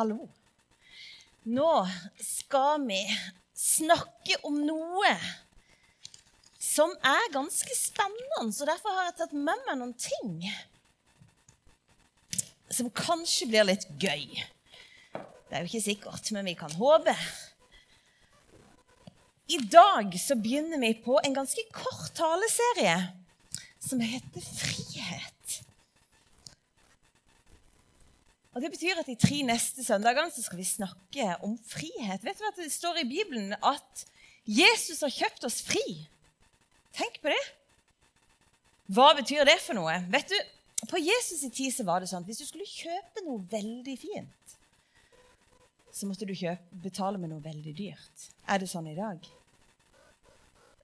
Hallo. Nå skal vi snakke om noe som er ganske spennende, så derfor har jeg tatt med meg noen ting som kanskje blir litt gøy. Det er jo ikke sikkert, men vi kan håpe. I dag så begynner vi på en ganske kort taleserie som heter Frihet. Og Det betyr at de tre neste søndagene så skal vi snakke om frihet. Vet du hva Det står i Bibelen at Jesus har kjøpt oss fri. Tenk på det. Hva betyr det for noe? Vet du, På Jesus' i tid så var det sånn at hvis du skulle kjøpe noe veldig fint, så måtte du kjøpe, betale med noe veldig dyrt. Er det sånn i dag?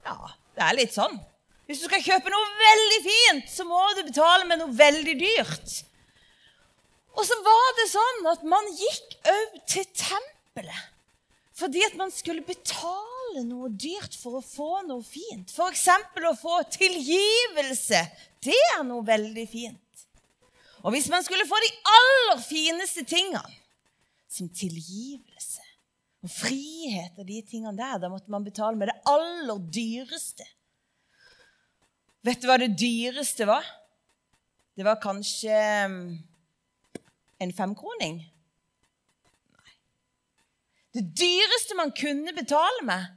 Ja, det er litt sånn. Hvis du skal kjøpe noe veldig fint, så må du betale med noe veldig dyrt. Og så var det sånn at man gikk òg til tempelet fordi at man skulle betale noe dyrt for å få noe fint. F.eks. å få tilgivelse. Det er noe veldig fint. Og hvis man skulle få de aller fineste tingene, som tilgivelse og frihet og de tingene der, da måtte man betale med det aller dyreste. Vet du hva det dyreste var? Det var kanskje en femkroning? Nei. Det dyreste man kunne betale med,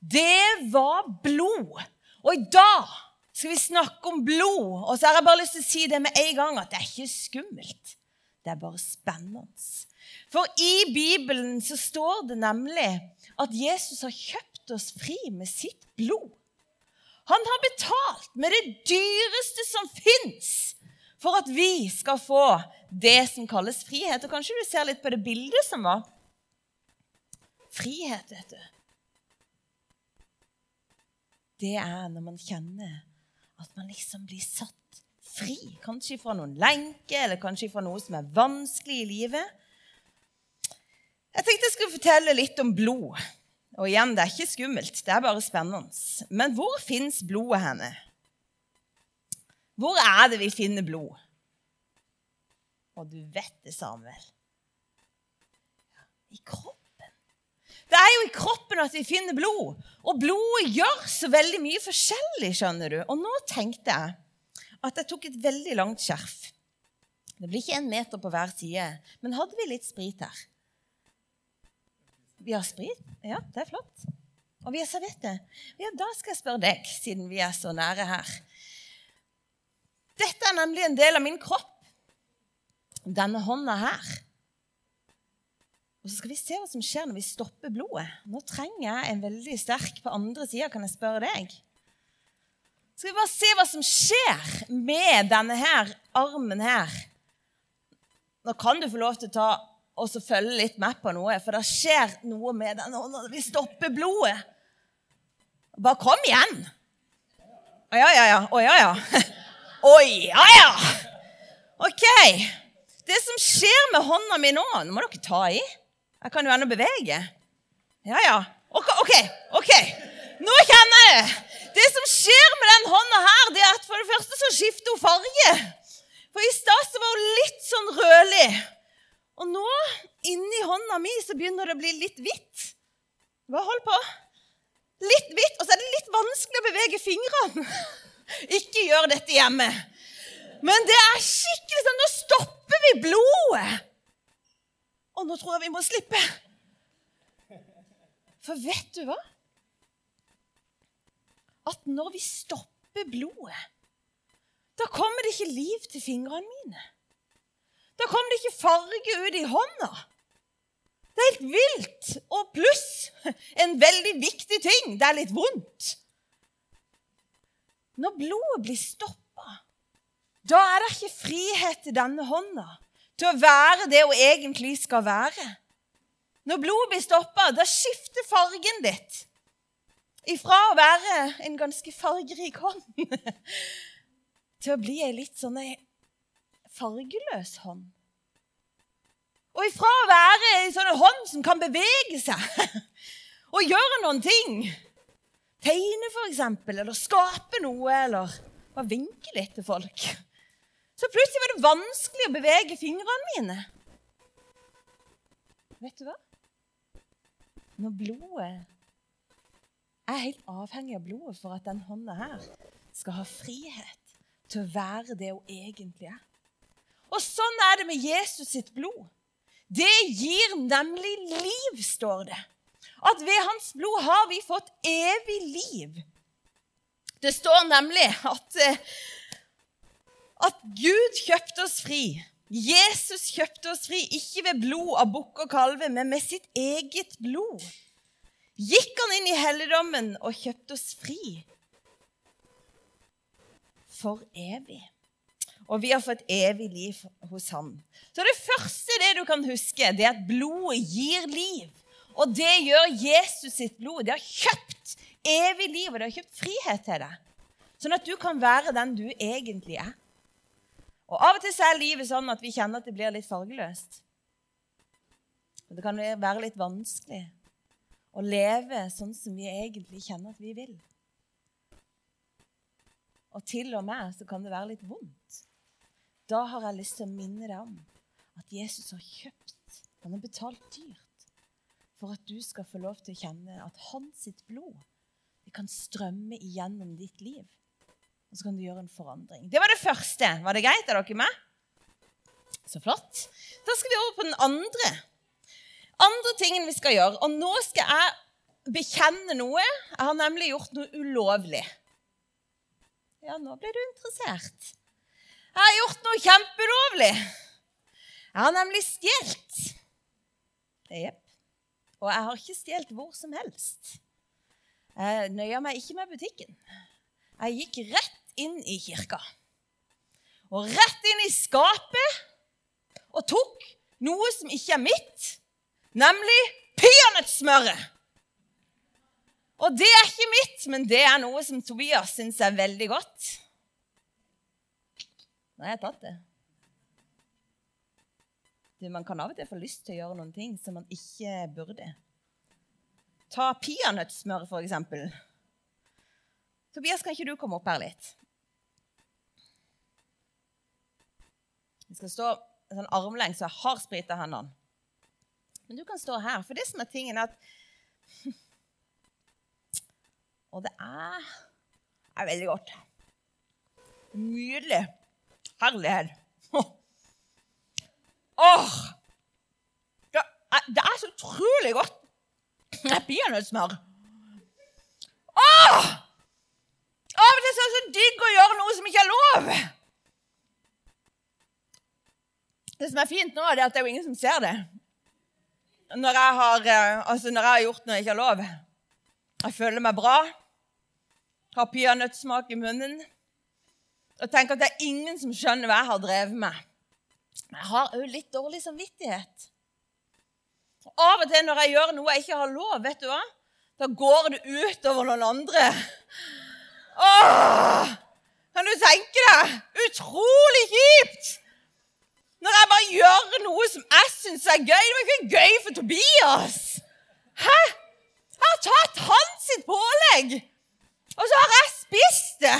det var blod. Og i dag skal vi snakke om blod. Og så har jeg bare lyst til å si det med en gang at det er ikke skummelt. Det er bare spennende. For i Bibelen så står det nemlig at Jesus har kjøpt oss fri med sitt blod. Han har betalt med det dyreste som fins for at vi skal få det som kalles frihet. Og kanskje du ser litt på det bildet som var. Frihet, vet du. Det er når man kjenner at man liksom blir satt fri. Kanskje fra noen lenker, eller kanskje fra noe som er vanskelig i livet. Jeg tenkte jeg skulle fortelle litt om blod. Og igjen, det er ikke skummelt, det er bare spennende. Men hvor fins blodet henne? Hvor er det vi finner blod? Og du vet det, Samuel. I kroppen. Det er jo i kroppen at vi finner blod. Og blodet gjør så veldig mye forskjellig, skjønner du. Og nå tenkte jeg at jeg tok et veldig langt skjerf. Det blir ikke en meter på hver side. Men hadde vi litt sprit her? Vi har sprit? Ja, det er flott. Og vi har servietter. Ja, da skal jeg spørre deg, siden vi er så nære her. Dette er nemlig en del av min kropp. Denne hånda her. Og så skal vi se hva som skjer når vi stopper blodet. Nå trenger jeg en veldig sterk på andre sida. Kan jeg spørre deg? Skal vi bare se hva som skjer med denne her armen her. Nå kan du få lov til å ta og så følge litt med på noe, for det skjer noe med den hånda når vi stopper blodet. Bare kom igjen. Å ja, ja, ja. Å ja, ja. Å ja, ja! OK. Det som skjer med hånda mi nå Nå må dere ta i. Jeg kan jo ennå bevege. Ja, ja. OK. ok, ok. Nå kjenner jeg det. Det som skjer med den hånda her, det er at for det første så skifter hun farge. For i stad så var hun litt sånn rødlig. Og nå, inni hånda mi, så begynner det å bli litt hvitt. Hva hold på? Litt hvitt, og så er det litt vanskelig å bevege fingrene. Ikke gjør dette hjemme. Men det er skikkelig sånn Nå stopper vi blodet. Og nå tror jeg vi må slippe. For vet du hva? At når vi stopper blodet, da kommer det ikke liv til fingrene mine. Da kommer det ikke farge ut i hånda. Det er helt vilt. Og pluss en veldig viktig ting det er litt vondt. Når blodet blir stoppa, da er det ikke frihet i denne hånda til å være det hun egentlig skal være. Når blodet blir stoppa, da skifter fargen ditt ifra å være en ganske fargerik hånd til å bli ei litt sånn fargeløs hånd. Og ifra å være ei sånn hånd som kan bevege seg og gjøre noen ting tegne, f.eks., eller skape noe, eller bare vinke litt til folk. Så plutselig var det vanskelig å bevege fingrene mine. Vet du hva? Når blodet Jeg er helt avhengig av blodet for at den hånda her skal ha frihet til å være det hun egentlig er. Og sånn er det med Jesus sitt blod. Det gir nemlig liv, står det. At ved hans blod har vi fått evig liv. Det står nemlig at, eh, at Gud kjøpte oss fri Jesus kjøpte oss fri, ikke ved blod av bukk og kalve, men med sitt eget blod. Gikk han inn i helligdommen og kjøpte oss fri for evig. Og vi har fått evig liv hos han. Så det første det du kan huske, det er at blodet gir liv. Og det gjør Jesus sitt blod. Det har kjøpt evig liv, og det har kjøpt frihet til deg. Sånn at du kan være den du egentlig er. Og Av og til er livet sånn at vi kjenner at det blir litt fargeløst. Det kan være litt vanskelig å leve sånn som vi egentlig kjenner at vi vil. Og til og med så kan det være litt vondt. Da har jeg lyst til å minne deg om at Jesus har kjøpt, han har betalt dyrt, for at du skal få lov til å kjenne at hans blod det kan strømme igjennom ditt liv og så kan du gjøre en forandring. Det var det første. Var det greit? Er dere med? Så flott. Da skal vi over på den andre. Andre tingen vi skal gjøre. Og nå skal jeg bekjenne noe. Jeg har nemlig gjort noe ulovlig. Ja, nå ble du interessert. Jeg har gjort noe kjempeulovlig. Jeg har nemlig stjålet. Jepp. Og jeg har ikke stjålet hvor som helst. Jeg nøyer meg ikke med butikken. Jeg gikk rett inn i kirka. Og rett inn i skapet og tok noe som ikke er mitt, nemlig peanøttsmøret. Og det er ikke mitt, men det er noe som Tobias syns er veldig godt. Nå har jeg tatt det. Man kan av og til få lyst til å gjøre noen ting som man ikke burde. Ta peanøttsmør, for eksempel. Tobias, kan ikke du komme opp her litt? Vi skal stå sånn armlengs jeg har sprita hendene. Men du kan stå her. For det som er tingen, er at Og det er, er veldig godt. Nydelig. Herlighet. Åh! Er, det er så utrolig godt. med peanøttsmør. Åh! Av og er det så digg å gjøre noe som ikke er lov. Det som er fint nå, er at det er jo ingen som ser det. Når jeg har, eh, altså når jeg har gjort noe jeg ikke har lov. Jeg føler meg bra. Har peanøttsmak i munnen. Og tenker at det er ingen som skjønner hva jeg har drevet med. Men jeg har òg litt dårlig samvittighet. Og av og til når jeg gjør noe jeg ikke har lov, vet du hva? da går det utover noen andre. Åh! Kan du tenke deg? Utrolig kjipt! Når jeg bare gjør noe som jeg syns er gøy. Det var ikke gøy for Tobias. Hæ? Jeg har tatt hans sitt pålegg, og så har jeg spist det.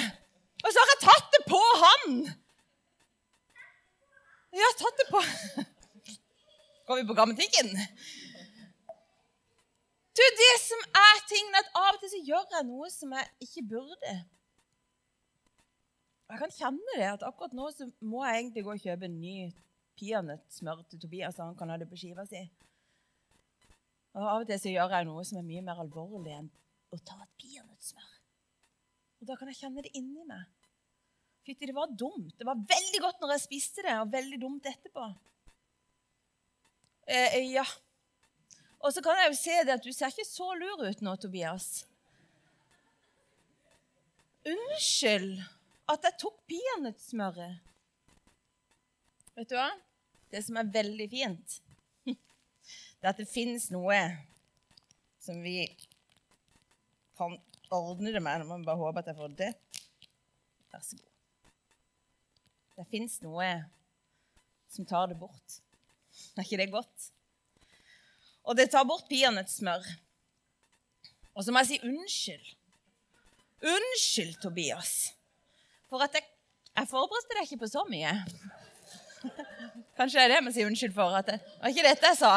Og så har jeg tatt det på han. Har tatt det på Går vi på grammatikken? Du, det som er tingen, at Av og til så gjør jeg noe som jeg ikke burde. Jeg kan kjenne det, at akkurat nå så må jeg egentlig gå og kjøpe en ny peanøttsmør til Tobias, så han kan ha det på skiva si. Og Av og til så gjør jeg noe som er mye mer alvorlig enn å ta et peanøttsmør. Og da kan jeg kjenne det inni meg. Fytti, det var dumt. Det var veldig godt når jeg spiste det, og veldig dumt etterpå. Eh, ja. Og så kan jeg jo se det at du ser ikke så lur ut nå, Tobias. Unnskyld at jeg tok peanøttsmøret. Vet du hva? Det som er veldig fint, det er at det fins noe som vi kan ordne det med. Nå må vi bare håpe at jeg får det. Vær så god. Det fins noe som tar det bort. Er ikke det godt? Og det tar bort peanøttsmør. smør. Og så må jeg si unnskyld. Unnskyld, Tobias, for at jeg, jeg forberedte deg ikke på så mye. Kanskje det er det vi sier unnskyld for. at det var ikke dette jeg sa.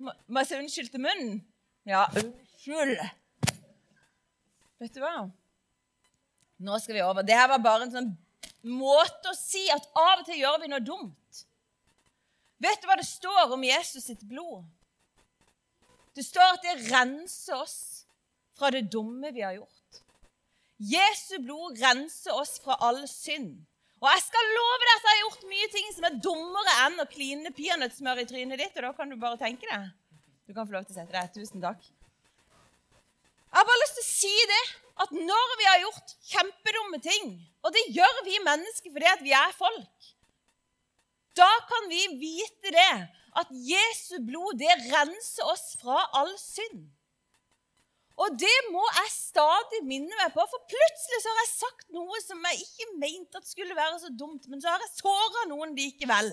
Må, må jeg si unnskyld til munnen? Ja, unnskyld. Vet du hva? Nå skal vi over. Det her var bare en sånn måte å si at av og til gjør vi noe dumt. Vet du hva det står om Jesus sitt blod? Det står at det renser oss fra det dumme vi har gjort. Jesu blod renser oss fra all synd. Og jeg skal love deg at jeg har gjort mye ting som er dummere enn å kline peanøttsmør i trynet ditt. Og da kan du bare tenke deg. Du kan få lov til å sette deg. Tusen takk. Jeg har bare lyst til å si det, at når vi har gjort kjempedumme ting, og det gjør vi mennesker fordi vi er folk, da kan vi vite det, at Jesu blod det renser oss fra all synd. Og det må jeg stadig minne meg på, for plutselig så har jeg sagt noe som jeg ikke mente at skulle være så dumt, men så har jeg såra noen likevel.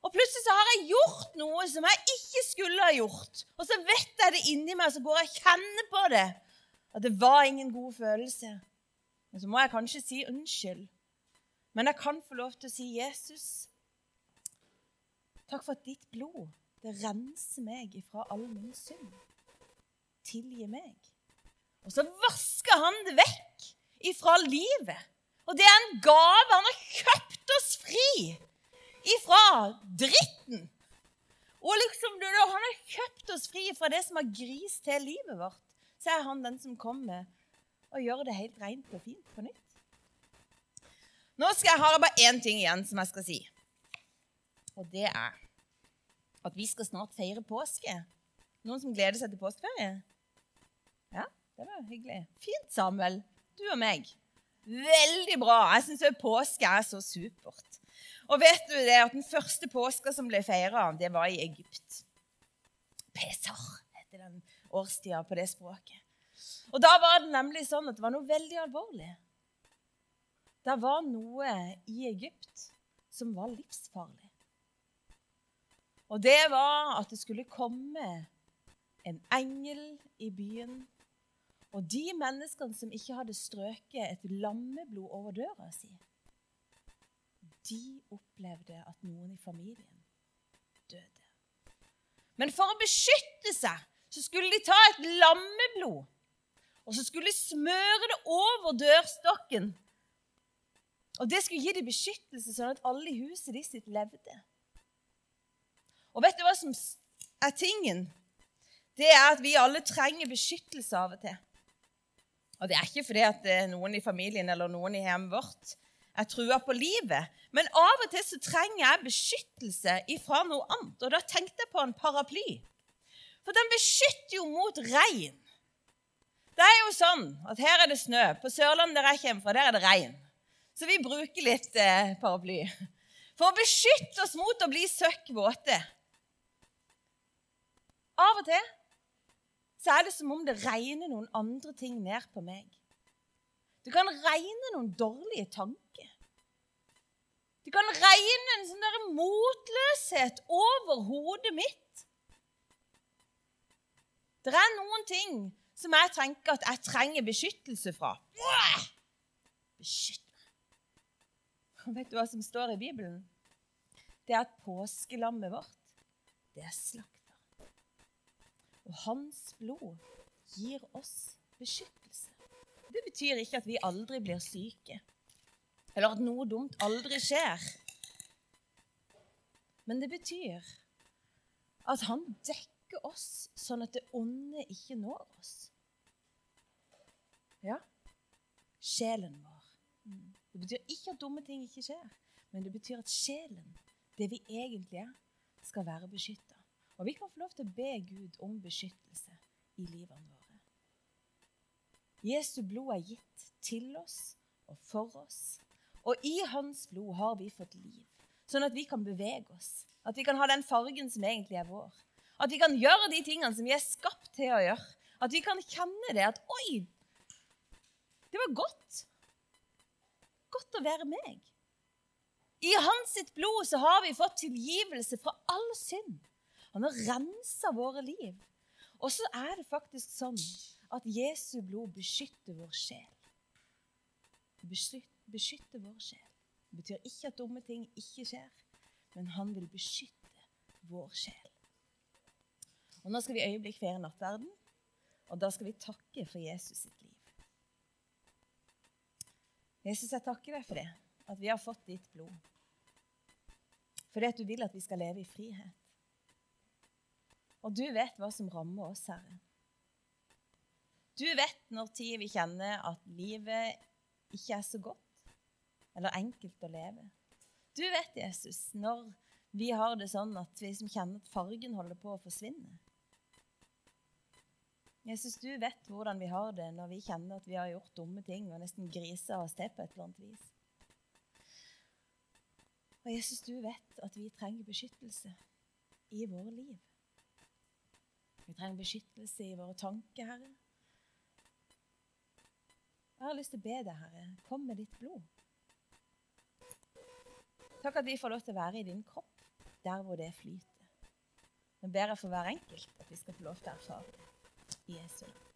Og plutselig så har jeg gjort noe som jeg ikke skulle ha gjort. Og så vet jeg det inni meg, så går jeg og kjenner på det. At det var ingen god følelse. Men så må jeg kanskje si unnskyld. Men jeg kan få lov til å si Jesus. Takk for at ditt blod det renser meg ifra all min synd tilgi meg. Og så vasker han det vekk ifra livet. Og det er en gave. Han har kjøpt oss fri ifra dritten. Og liksom, Han har kjøpt oss fri fra det som har grist til livet vårt. Så er han den som kommer og gjør det helt rent og fint på nytt. Nå skal jeg, har jeg bare én ting igjen som jeg skal si. Og det er at vi skal snart feire påske. Noen som gleder seg til påskeferie? Ja, det var hyggelig. Fint, Samuel. Du og meg. Veldig bra. Jeg syns påske er så supert. Og vet du det at den første påska som ble feira, det var i Egypt. Pesar heter den årstida på det språket. Og da var det nemlig sånn at det var noe veldig alvorlig. Det var noe i Egypt som var livsfarlig. Og det var at det skulle komme en engel i byen og de menneskene som ikke hadde strøket et lammeblod over døra si, de opplevde at noen i familien døde. Men for å beskytte seg så skulle de ta et lammeblod, og så skulle de smøre det over dørstokken. Og det skulle gi dem beskyttelse, sånn at alle i huset de sitt levde. Og vet du hva som er tingen? Det er at vi alle trenger beskyttelse av og til. Og det er ikke fordi at noen i familien eller noen i hjemmet vårt er trua på livet. Men av og til så trenger jeg beskyttelse ifra noe annet. Og da tenkte jeg på en paraply. For den beskytter jo mot regn. Det er jo sånn at her er det snø. På Sørlandet der jeg kommer fra, der er det regn. Så vi bruker litt eh, paraply. For å beskytte oss mot å bli søkk våte. Av og til så er det som om det regner noen andre ting ned på meg. Det kan regne noen dårlige tanker. Det kan regne en sånn motløshet over hodet mitt. Det er noen ting som jeg tenker at jeg trenger beskyttelse fra. Beskytt meg. Vet du hva som står i Bibelen? Det er at påskelammet vårt, det er slakta. Og hans blod gir oss beskyttelse. Det betyr ikke at vi aldri blir syke, eller at noe dumt aldri skjer. Men det betyr at han dekker oss sånn at det onde ikke når oss. Ja, sjelen vår. Det betyr ikke at dumme ting ikke skjer, men det betyr at sjelen, det vi egentlig er, skal være beskytta. Og vi kan få lov til å be Gud om beskyttelse i livene våre. Jesu blod er gitt til oss og for oss. Og i hans blod har vi fått liv, sånn at vi kan bevege oss. At vi kan ha den fargen som egentlig er vår. At vi kan gjøre de tingene som vi er skapt til å gjøre. At vi kan kjenne det at Oi, det var godt. Godt å være meg. I hans sitt blod så har vi fått tilgivelse fra all synd. Han har rensa våre liv. Og så er det faktisk sånn at Jesu blod beskytter vår sjel. Beskytter, beskytter vår sjel. Det betyr ikke at dumme ting ikke skjer, men han vil beskytte vår sjel. Og Nå skal vi øyeblikk feire nattverden, og da skal vi takke for Jesus sitt liv. Jesus, jeg takker deg for det, at vi har fått ditt blod. Fordi at du vil at vi skal leve i frihet. Og du vet hva som rammer oss, Herre. Du vet når tid vi kjenner at livet ikke er så godt eller enkelt å leve. Du vet, Jesus, når vi har det sånn at vi som kjenner at fargen holder på å forsvinne. Jesus, du vet hvordan vi har det når vi kjenner at vi har gjort dumme ting og nesten grisa oss til på et eller annet vis. Og Jesus, du vet at vi trenger beskyttelse i våre liv. Vi trenger beskyttelse i våre tanker, Herre. Jeg har lyst til å be deg, Herre, kom med ditt blod. Takk at vi får lov til å være i din kropp, der hvor det flyter. Men ber jeg for hver enkelt at vi skal få lov til å erfare det. Jesu navn.